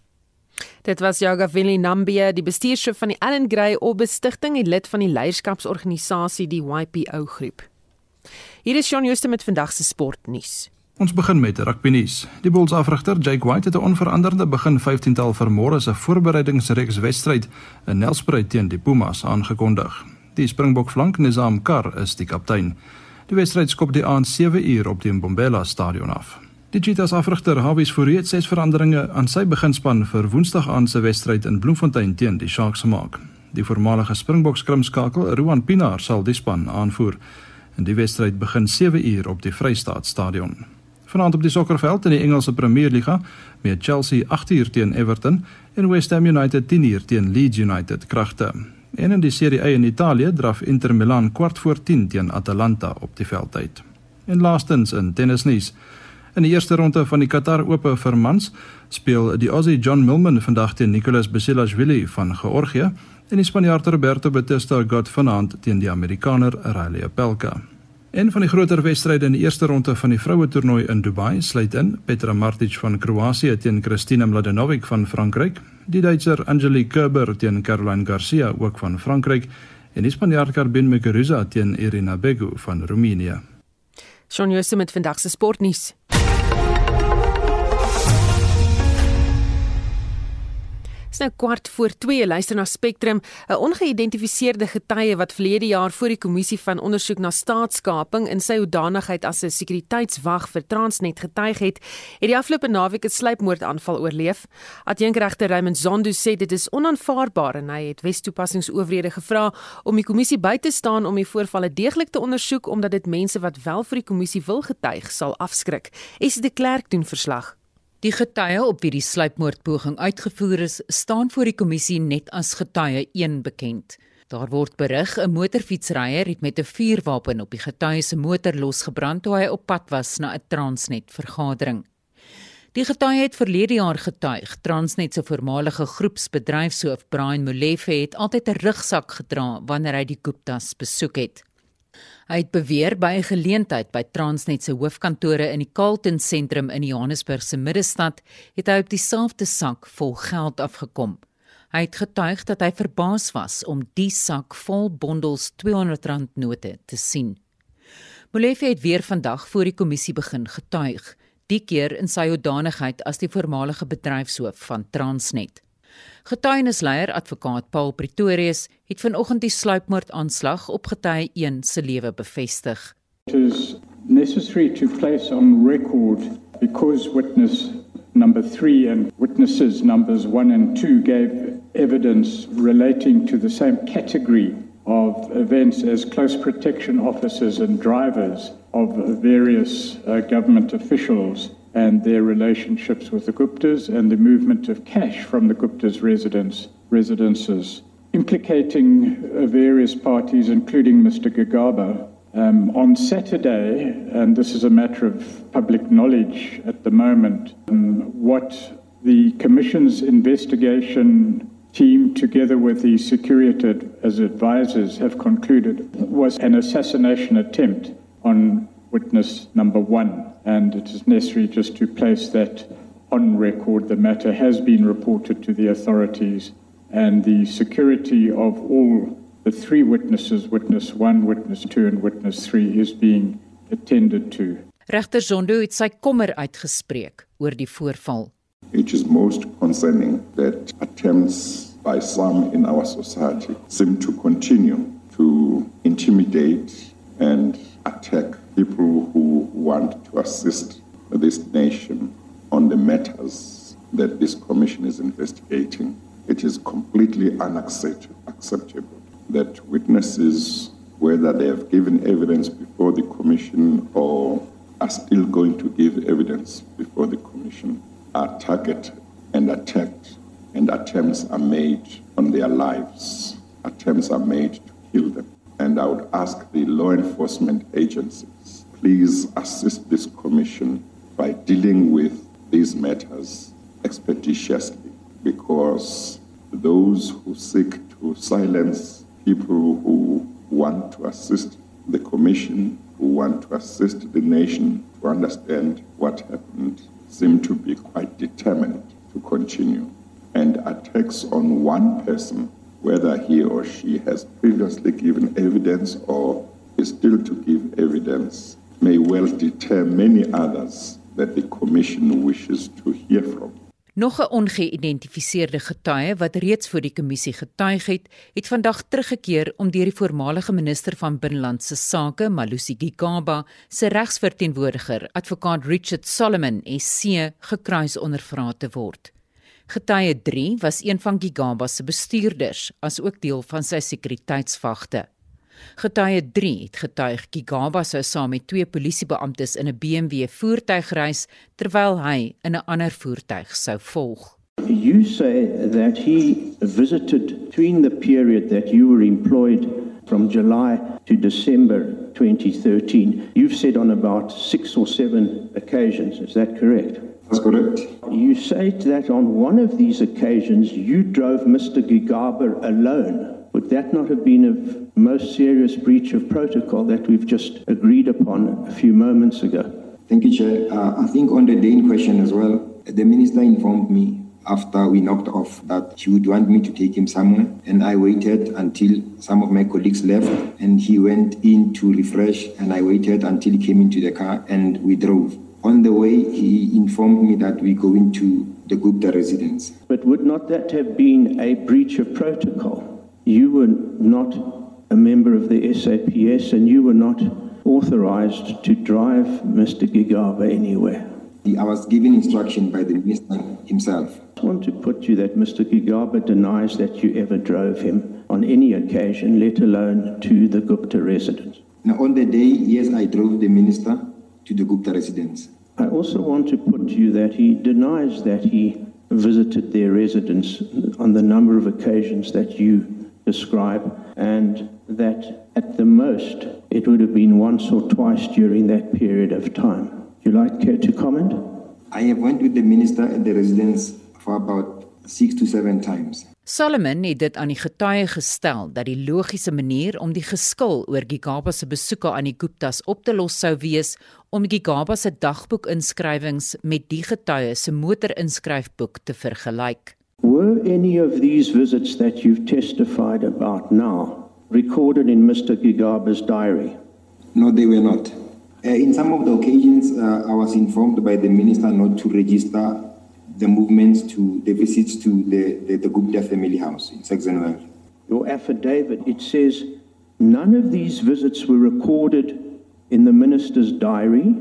Dit was Jaga Willie Nambia, die bestuurshoof van die Allen Gray Obestigting en lid van die leierskapsorganisasie die YPO groep. Hier is Shaun Jooste met vandag se sportnuus. Ons begin met rugby nuus. Die Bulls afrigter Jake White het 'n onveranderde begin 15-tal vir môre se voorbereidingsreeks wedstryd in Nelspruit teen die Pumas aangekondig. Die Springbok flank Nizam Kar is die kaptein. Die wedstryd skop die aand 7 uur op die Mbombela stadion af. Die Cheetahs afrigter Hawies Fourie het ses veranderinge aan sy beginspan vir Woensdag aand se wedstryd in Bloemfontein teen die Sharks gemaak. Die voormalige Springbok skrimskakel Roan Pinaar sal die span aanvoer en die wedstryd begin 7 uur op die Vrystaat Stadion. Vanaand op die sokkerveld in die Engelse Premier Liga met Chelsea 8 uur teen Everton en West Ham United 10 uur teen Leeds United kragte. En in die Serie A in Italië draf Inter Milan kwart voor 10 teen Atalanta op die veld uit. En laastens in tennisnuus. In die eerste ronde van die Qatar Ope vir mans speel die Aussie John Millman vandag teen Nicolas Basilashvili van Georgië en die Spanjaard Roberto Bautista got vanaand teen die Amerikaner Riley Opelka. Een van die groter wedstryde in die eerste ronde van die vroue toernooi in Dubai sluit in Petra Martic van Kroasie teen Kristina Mladenovic van Frankryk, die Duitser Angelique Kerber teen Caroline Garcia ook van Frankryk en die Spanjaard Carmen Muguruza teen Irina Begu van Roemenië. Shaun Jooste met vandag se sportnuus. Dis nou kwart voor 2 luister na Spectrum, 'n ongeïdentifiseerde getuie wat verlede jaar voor die kommissie van ondersoek na staatskaping in sy hoedanigheid as 'n sekuriteitswag vir Transnet getuig het, het die afgelope naweek 'n sluipmoordaanval oorleef. Adjunkregter Raymond Zondo sê dit is onaanvaarbaar en hy het Wes-toepassingsowerhede gevra om die kommissie by te staan om die voorvalle deeglik te ondersoek omdat dit mense wat wel vir die kommissie wil getuig sal afskrik. Es de Klerk doen verslag. Die getuie op wie die sluipmoordpoging uitgevoer is, staan voor die kommissie net as getuie 1 bekend. Daar word berig 'n motorfietsryer het met 'n vuurwapen op die getuie se motor losgebrand toe hy op pad was na 'n Transnet vergadering. Die getuie het verlede jaar getuig. Transnet se voormalige groepsbedryfshoof Brian Molefe het altyd 'n rugsak gedra wanneer hy die Guptas besoek het. Hy het beweer by 'n geleentheid by Transnet se hoofkantore in die Carlton sentrum in Johannesburg se middestad het hy op dieselfde sak vol geld afgekom. Hy het getuig dat hy verbaas was om die sak vol bondels R200 note te sien. Molefe het weer vandag voor die kommissie begin getuig, die keer in sy hoedanigheid as die voormalige bedryfshoof van Transnet. Getuienisleier advokaat Paul Pretorius het vanoggend die sluipmoordaanslag op getuie 1 se lewe bevestig. It is necessary to place on record because witness number 3 and witnesses numbers 1 and 2 gave evidence relating to the same category of events as close protection officers and drivers of various uh, government officials and their relationships with the Guptas and the movement of cash from the Guptas' residence, residences, implicating uh, various parties, including Mr. Gagaba. Um, on Saturday, and this is a matter of public knowledge at the moment, um, what the Commission's investigation team, together with the Security as advisors, have concluded was an assassination attempt on witness number one. And it is necessary just to place that on record. The matter has been reported to the authorities, and the security of all the three witnesses, witness one, witness two, and witness three, is being attended to. Regter Zondo het sy kommer uitgespreek oor die voorval. It is most concerning that attempts by some in our society seem to continue to intimidate and attack people who want to assist this nation on the matters that this commission is investigating. It is completely unacceptable that witnesses, whether they have given evidence before the commission or are still going to give evidence before the commission, are targeted and attacked, and attempts are made on their lives. Attempts are made to kill them. And I would ask the law enforcement agencies, please assist this commission by dealing with these matters expeditiously because those who seek to silence people who want to assist the commission, who want to assist the nation to understand what happened, seem to be quite determined to continue. And attacks on one person, whether he or she has previously given evidence or is still to give evidence, may well deter many others that the commission wishes to hear from. Nog 'n ongeïdentifiseerde getuie wat reeds voor die kommissie getuig het, het vandag teruggekeer om deur die voormalige minister van binnelandse sake, Malusi Gigaba, se regsverteenwoordiger, advokaat Richard Solomon, SC, gekruis ondervra te word. Getuie 3 was een van Gigaba se bestuurders, asook deel van sy sekuriteitsvagte. Getuie 3 het getuig Gigaba sou saam met twee polisiebeamptes in 'n BMW voertuig reis terwyl hy in 'n ander voertuig sou volg. You say that he visited between the period that you were employed from July to December 2013. You've said on about 6 or 7 occasions, is that correct? That's correct. You say that on one of these occasions you drove Mr. Gigaba alone. Would that not have been a most serious breach of protocol that we've just agreed upon a few moments ago? Thank you, Chair. Uh, I think on the day in question as well, the Minister informed me after we knocked off that he would want me to take him somewhere. And I waited until some of my colleagues left and he went in to refresh and I waited until he came into the car and we drove. On the way, he informed me that we go into the Gupta residence. But would not that have been a breach of protocol? you were not a member of the SAPS and you were not authorized to drive Mr. Gigaba anywhere. I was given instruction by the minister himself. I want to put you that Mr. Gigaba denies that you ever drove him on any occasion, let alone to the Gupta residence. Now, on the day, yes, I drove the minister to the Gupta residence. I also want to put to you that he denies that he visited their residence on the number of occasions that you describe, and that at the most it would have been once or twice during that period of time. You like care to comment? I have went with the minister at the residence for about 6 to 7 times. Solomon het dit aan die getuie gestel dat die logiese manier om die geskil oor Gigaba se besoeke aan die Guptas op te los sou wees om Gigaba se dagboekinskrywings met die getuie se motorinskryfboek te vergelyk. Were any of these visits that you've testified about now recorded in Mr. Gigaba's diary? No, they were not. Uh, in some of the occasions, uh, I was informed by the minister not to register the movements to the visits to the, the, the Gupta family house in Saxonwell. Your affidavit, it says none of these visits were recorded in the minister's diary.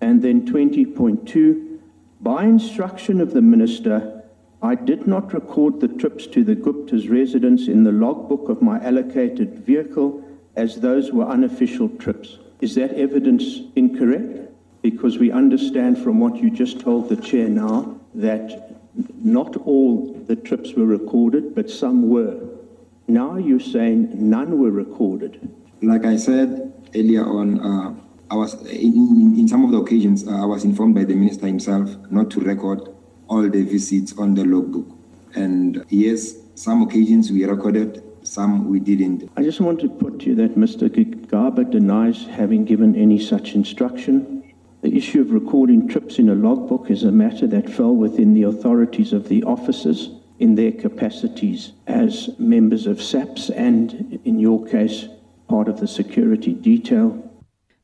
And then 20.2, by instruction of the minister, I did not record the trips to the Gupta's residence in the logbook of my allocated vehicle as those were unofficial trips. Is that evidence incorrect? Because we understand from what you just told the chair now that not all the trips were recorded, but some were. Now you're saying none were recorded. Like I said earlier on, uh, I was in, in, some of the occasions uh, I was informed by the minister himself not to record all the visits on the logbook. And yes, some occasions we recorded, some we didn't. I just want to put to you that Mr. Gigaba denies having given any such instruction. The issue of recording trips in a logbook is a matter that fell within the authorities of the officers in their capacities as members of SAPS and, in your case, part of the security detail.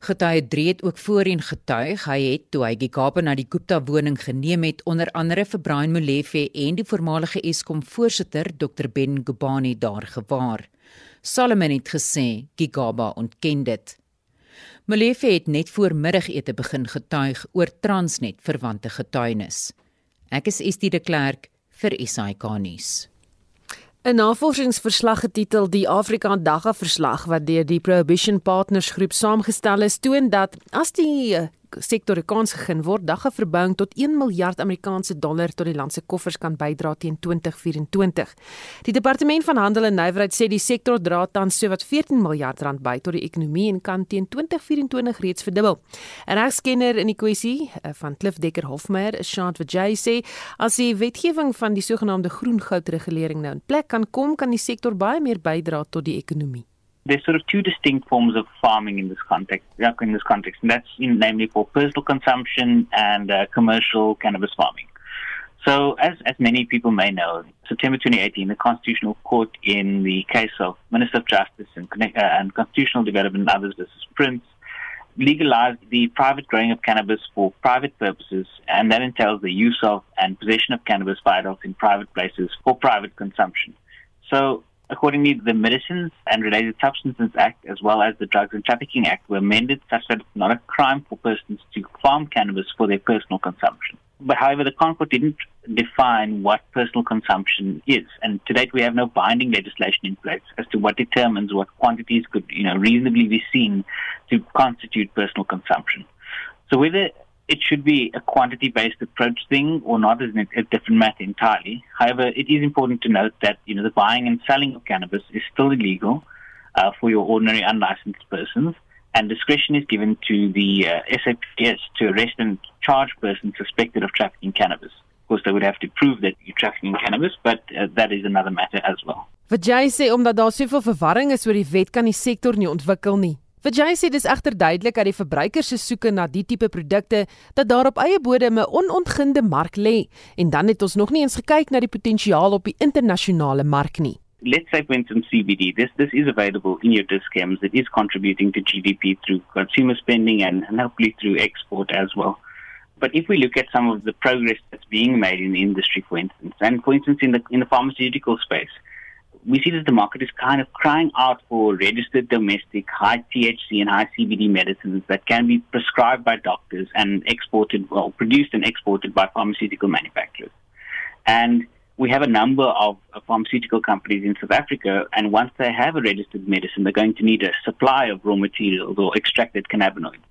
Getuie 3 het ook voorheen getuig hy het toe hy Gigaba na die Gupta woning geneem het onder andere vir Brian Molefe en die voormalige Eskom voorsitter Dr Ben Gubani daar gewaar. Solomon het gesê Gigaba ontken dit. Molefe het net voor middagete begin getuig oor Transnet verwante getuienis. Ek is Estie de Klerk vir SAK nuus. 'n Navorsingsverslag getitel Die Afrika Dagga verslag wat deur die Prohibition Partners groep saamgestel is, toon dat as die sektor 'n kans gegee word, dagga verbouing tot 1 miljard Amerikaanse dollar tot die land se koffers kan bydra teen 2024. Die Departement van Handel en Nywerheid sê die sektor dra tans sowat 14 miljard rand by tot die ekonomie en kan teen 2024 reeds verdubbel. 'n Regskenner in die kwessie eh, van Cliff Dekker Hofmeyer, Shant Vijay sê as die wetgewing van die sogenaamde groen goud regulering nou in plek kan kom, kan die sektor baie meer bydra tot die ekonomie. There's sort of two distinct forms of farming in this context. In this context, and that's in, namely for personal consumption and uh, commercial cannabis farming. So, as as many people may know, September 2018, the Constitutional Court, in the case of Minister of Justice and, uh, and Constitutional Development and others versus Prince, legalized the private growing of cannabis for private purposes, and that entails the use of and possession of cannabis by adults in private places for private consumption. So, Accordingly, the Medicines and Related Substances Act, as well as the Drugs and Trafficking Act, were amended such that it's not a crime for persons to farm cannabis for their personal consumption. But however, the Concord didn't define what personal consumption is, and to date we have no binding legislation in place as to what determines what quantities could, you know, reasonably be seen to constitute personal consumption. So whether it should be a quantity based approach thing or not is a different matter entirely. However, it is important to note that you know the buying and selling of cannabis is still illegal uh, for your ordinary unlicensed persons, and discretion is given to the uh, SAPS to arrest and charge persons suspected of trafficking cannabis. Of course, they would have to prove that you're trafficking cannabis, but uh, that is another matter as well. Wat jy sê omdat daar soveel verwarring is oor die wet kan die sektor nie ontwikkel nie. Vijay sê dis egter duidelik dat die verbruikers se soeke na die tipe produkte dat daar op eie bodem 'n onontginde mark lê en dan het ons nog nie eens gekyk na die potensiaal op die internasionale mark nie. Let's say for instance CBD, this this is available in your discounts. It is contributing to GDP through consumer spending and, and hopefully through export as well. But if we look at some of the progress that's being made in the industry, for instance, and for instance in the in the pharmaceutical space, we see that the market is kind of crying out for registered domestic high THC and high CBD medicines that can be prescribed by doctors and exported, well, produced and exported by pharmaceutical manufacturers. And we have a number of pharmaceutical companies in South Africa, and once they have a registered medicine, they're going to need a supply of raw materials or extracted cannabinoids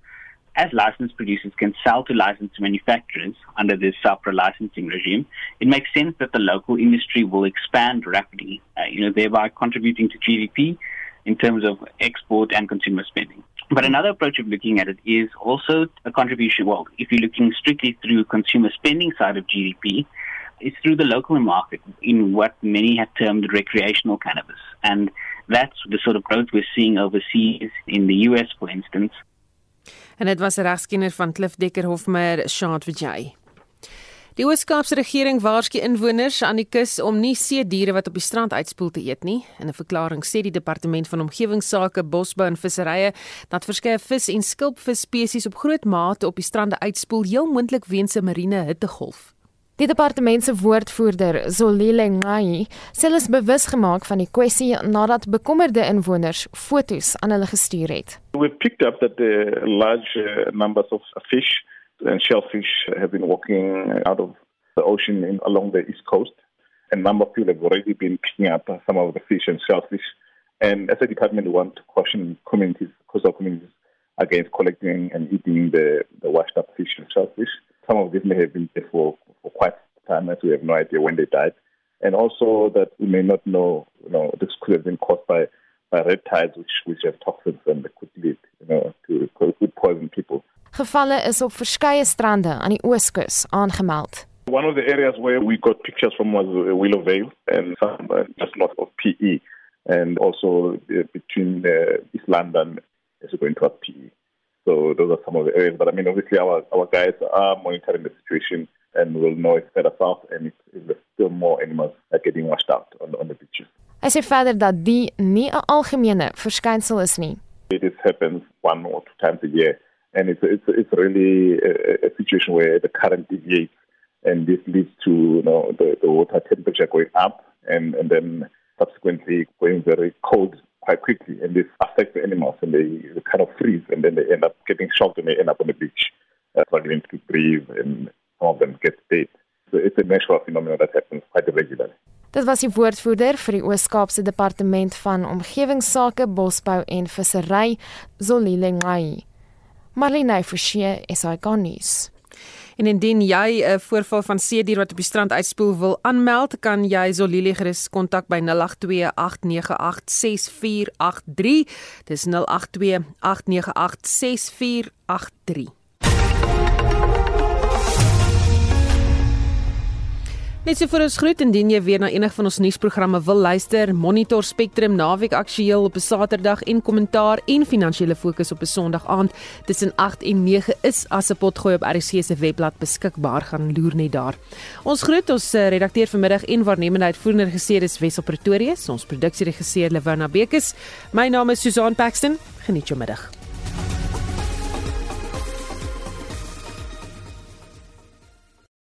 as licensed producers can sell to licensed manufacturers under this SAPRA licensing regime, it makes sense that the local industry will expand rapidly, uh, you know, thereby contributing to GDP in terms of export and consumer spending. But another approach of looking at it is also a contribution. Well, if you're looking strictly through consumer spending side of GDP, it's through the local market in what many have termed recreational cannabis. And that's the sort of growth we're seeing overseas in the US, for instance, En dit was regskenner van Cliff Dekker Hofmeyer, Shant Vijay. Die Weskaapse regering waarsku inwoners aan die kus om nie see diere wat op die strand uitspoel te eet nie. In 'n verklaring sê die departement van omgewingsake, bosbou en visserye dat verskeie vis en skulpvis spesies op groot mate op die strande uitspoel, heel moontlik weens 'n marine hittegolf. Die departement se woordvoerder, Zolile Ngai, sê hulle is bewus gemaak van die kwessie nadat bekommerde inwoners foto's aan hulle gestuur het. We picked up that the large uh, numbers of fish and shellfish have been walking out of the ocean in, along the east coast. A number of people have already been picking up some of the fish and shellfish. And as a department, we want to caution communities, coastal communities, against collecting and eating the, the washed up fish and shellfish. Some of these may have been there for for quite some time as we have no idea when they died. And also that we may not know, you know, this could have been caused by, by red tides which, which have toxins and that could lead, you know, to could poison people. Gevalle is op verskeie strande aan die Ooskus aangemeld. One of the areas where we got pictures from was Willow Vale and some uh, just north of PE and also uh, between uh, East London as we're going towards PE. So those are some of the areas. But I mean, obviously our, our guys are monitoring the situation and we'll know it's further south and if, if there's still more animals are getting washed out on, on the beaches. Hy sê verder dat die nie 'n algemene verskynsel is nie. this happens one or two times a year. And it's, it's, it's really a, a situation where the current deviates and this leads to you know, the, the water temperature going up and, and then subsequently going very cold quite quickly. And this affects the animals and they, kind of freeze and then they end up getting shocked and they end up on the beach, uh, struggling to breathe and some of them get dead. So it's a natural phenomenon that happens quite regularly. Dit was die woordvoerder vir die Oos-Kaapse Departement van Omgewingsake, Bosbou en Vissery, Zolile Ngai. Marlene Forsie, SAK nuus. En indien jy 'n voorval van seedier wat op die strand uitspoel wil aanmeld, kan jy Zolile gerus kontak by 0828986483. Dis 0828986483. Net so vir ons groet indien jy weer na enig van ons nuusprogramme wil luister, Monitor Spectrum naweek aktueel op 'n Saterdag en kommentaar en finansiële fokus op 'n Sondag aand tussen 8 en 9 is as 'n potgooi op RC se webblad beskikbaar gaan loer net daar. Ons groet ons eh, redakteur vanmiddag en waarnemende uitvoerende regisseur is Wessel Pretorius, ons produksieregisseur Lewona Bekes. My naam is Susan Paxton. Geniet jou middag.